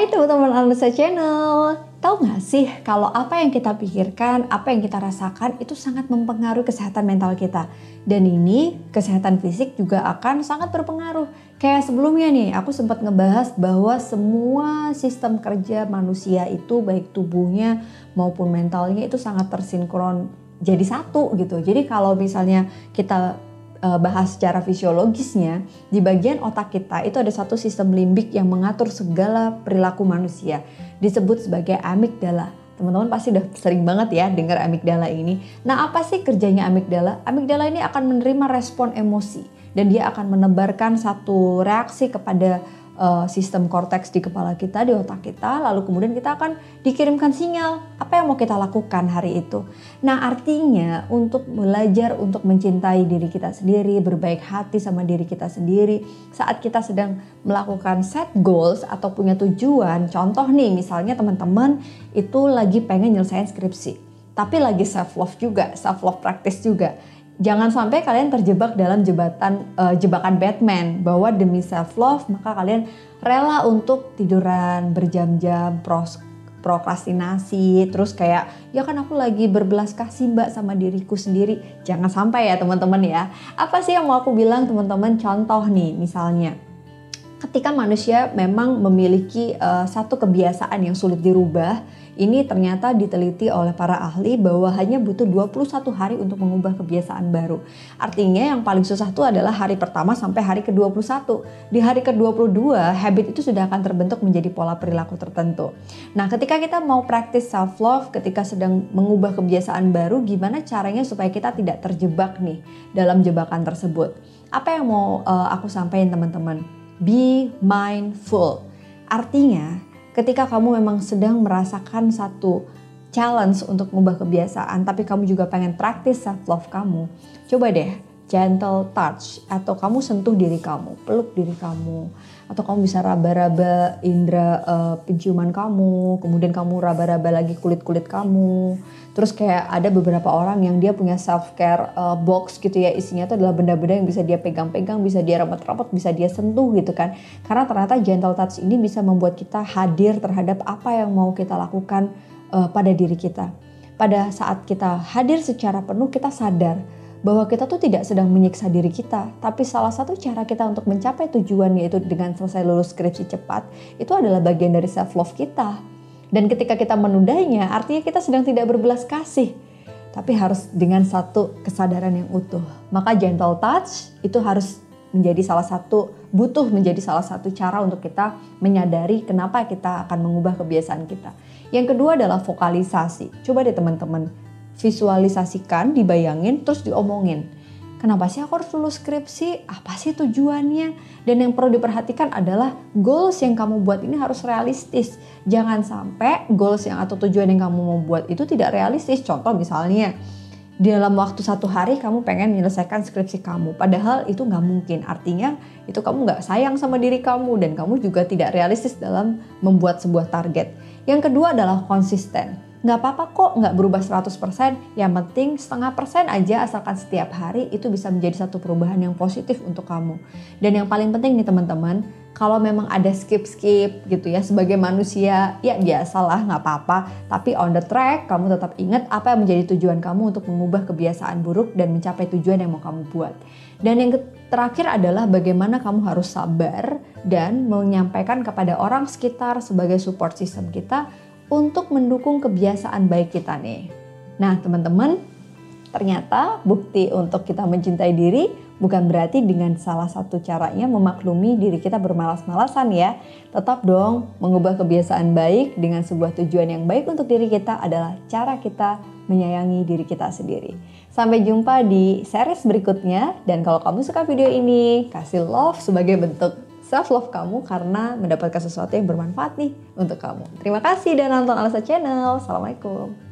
Hai teman-teman Analisa Channel. Tahu nggak sih kalau apa yang kita pikirkan, apa yang kita rasakan itu sangat mempengaruhi kesehatan mental kita. Dan ini kesehatan fisik juga akan sangat berpengaruh. Kayak sebelumnya nih aku sempat ngebahas bahwa semua sistem kerja manusia itu baik tubuhnya maupun mentalnya itu sangat tersinkron jadi satu gitu. Jadi kalau misalnya kita bahas secara fisiologisnya, di bagian otak kita itu ada satu sistem limbik yang mengatur segala perilaku manusia, disebut sebagai amigdala. Teman-teman pasti udah sering banget ya dengar amigdala ini. Nah, apa sih kerjanya amigdala? Amigdala ini akan menerima respon emosi dan dia akan menebarkan satu reaksi kepada uh, sistem korteks di kepala kita, di otak kita, lalu kemudian kita akan dikirimkan sinyal apa yang mau kita lakukan hari itu. Nah artinya untuk belajar untuk mencintai diri kita sendiri, berbaik hati sama diri kita sendiri, saat kita sedang melakukan set goals atau punya tujuan, contoh nih misalnya teman-teman itu lagi pengen nyelesain skripsi, tapi lagi self love juga, self love practice juga jangan sampai kalian terjebak dalam jebatan uh, jebakan Batman. Bahwa demi self love maka kalian rela untuk tiduran berjam-jam pros prokrastinasi. Terus kayak ya kan aku lagi berbelas kasih mbak sama diriku sendiri. Jangan sampai ya teman-teman ya. Apa sih yang mau aku bilang teman-teman? Contoh nih misalnya ketika manusia memang memiliki uh, satu kebiasaan yang sulit dirubah ini ternyata diteliti oleh para ahli bahwa hanya butuh 21 hari untuk mengubah kebiasaan baru. Artinya yang paling susah itu adalah hari pertama sampai hari ke-21. Di hari ke-22, habit itu sudah akan terbentuk menjadi pola perilaku tertentu. Nah, ketika kita mau praktis self love, ketika sedang mengubah kebiasaan baru, gimana caranya supaya kita tidak terjebak nih dalam jebakan tersebut? Apa yang mau uh, aku sampaikan teman-teman? Be mindful. Artinya, ketika kamu memang sedang merasakan satu challenge untuk mengubah kebiasaan, tapi kamu juga pengen praktis self love kamu, coba deh gentle touch atau kamu sentuh diri kamu, peluk diri kamu, atau kamu bisa raba-raba indera uh, penciuman kamu, kemudian kamu raba-raba lagi kulit-kulit kamu. Terus kayak ada beberapa orang yang dia punya self care uh, box gitu ya, isinya itu adalah benda-benda yang bisa dia pegang-pegang, bisa dia rapat-rapat, bisa dia sentuh gitu kan. Karena ternyata gentle touch ini bisa membuat kita hadir terhadap apa yang mau kita lakukan uh, pada diri kita. Pada saat kita hadir secara penuh kita sadar bahwa kita tuh tidak sedang menyiksa diri kita, tapi salah satu cara kita untuk mencapai tujuan yaitu dengan selesai lulus skripsi cepat, itu adalah bagian dari self love kita. Dan ketika kita menundanya, artinya kita sedang tidak berbelas kasih, tapi harus dengan satu kesadaran yang utuh. Maka gentle touch itu harus menjadi salah satu butuh menjadi salah satu cara untuk kita menyadari kenapa kita akan mengubah kebiasaan kita. Yang kedua adalah vokalisasi. Coba deh teman-teman visualisasikan, dibayangin, terus diomongin. Kenapa sih aku harus lulus skripsi? Apa sih tujuannya? Dan yang perlu diperhatikan adalah goals yang kamu buat ini harus realistis. Jangan sampai goals yang atau tujuan yang kamu mau buat itu tidak realistis. Contoh misalnya, dalam waktu satu hari kamu pengen menyelesaikan skripsi kamu. Padahal itu nggak mungkin. Artinya itu kamu nggak sayang sama diri kamu dan kamu juga tidak realistis dalam membuat sebuah target. Yang kedua adalah konsisten nggak apa-apa kok nggak berubah 100%, yang penting setengah persen aja asalkan setiap hari itu bisa menjadi satu perubahan yang positif untuk kamu. Dan yang paling penting nih teman-teman, kalau memang ada skip-skip gitu ya sebagai manusia, ya biasalah nggak apa-apa, tapi on the track kamu tetap ingat apa yang menjadi tujuan kamu untuk mengubah kebiasaan buruk dan mencapai tujuan yang mau kamu buat. Dan yang terakhir adalah bagaimana kamu harus sabar dan menyampaikan kepada orang sekitar sebagai support system kita untuk mendukung kebiasaan baik kita nih. Nah, teman-teman, ternyata bukti untuk kita mencintai diri bukan berarti dengan salah satu caranya memaklumi diri kita bermalas-malasan ya. Tetap dong, mengubah kebiasaan baik dengan sebuah tujuan yang baik untuk diri kita adalah cara kita menyayangi diri kita sendiri. Sampai jumpa di series berikutnya dan kalau kamu suka video ini, kasih love sebagai bentuk self love kamu karena mendapatkan sesuatu yang bermanfaat nih untuk kamu. Terima kasih dan nonton Alisa Channel. Assalamualaikum.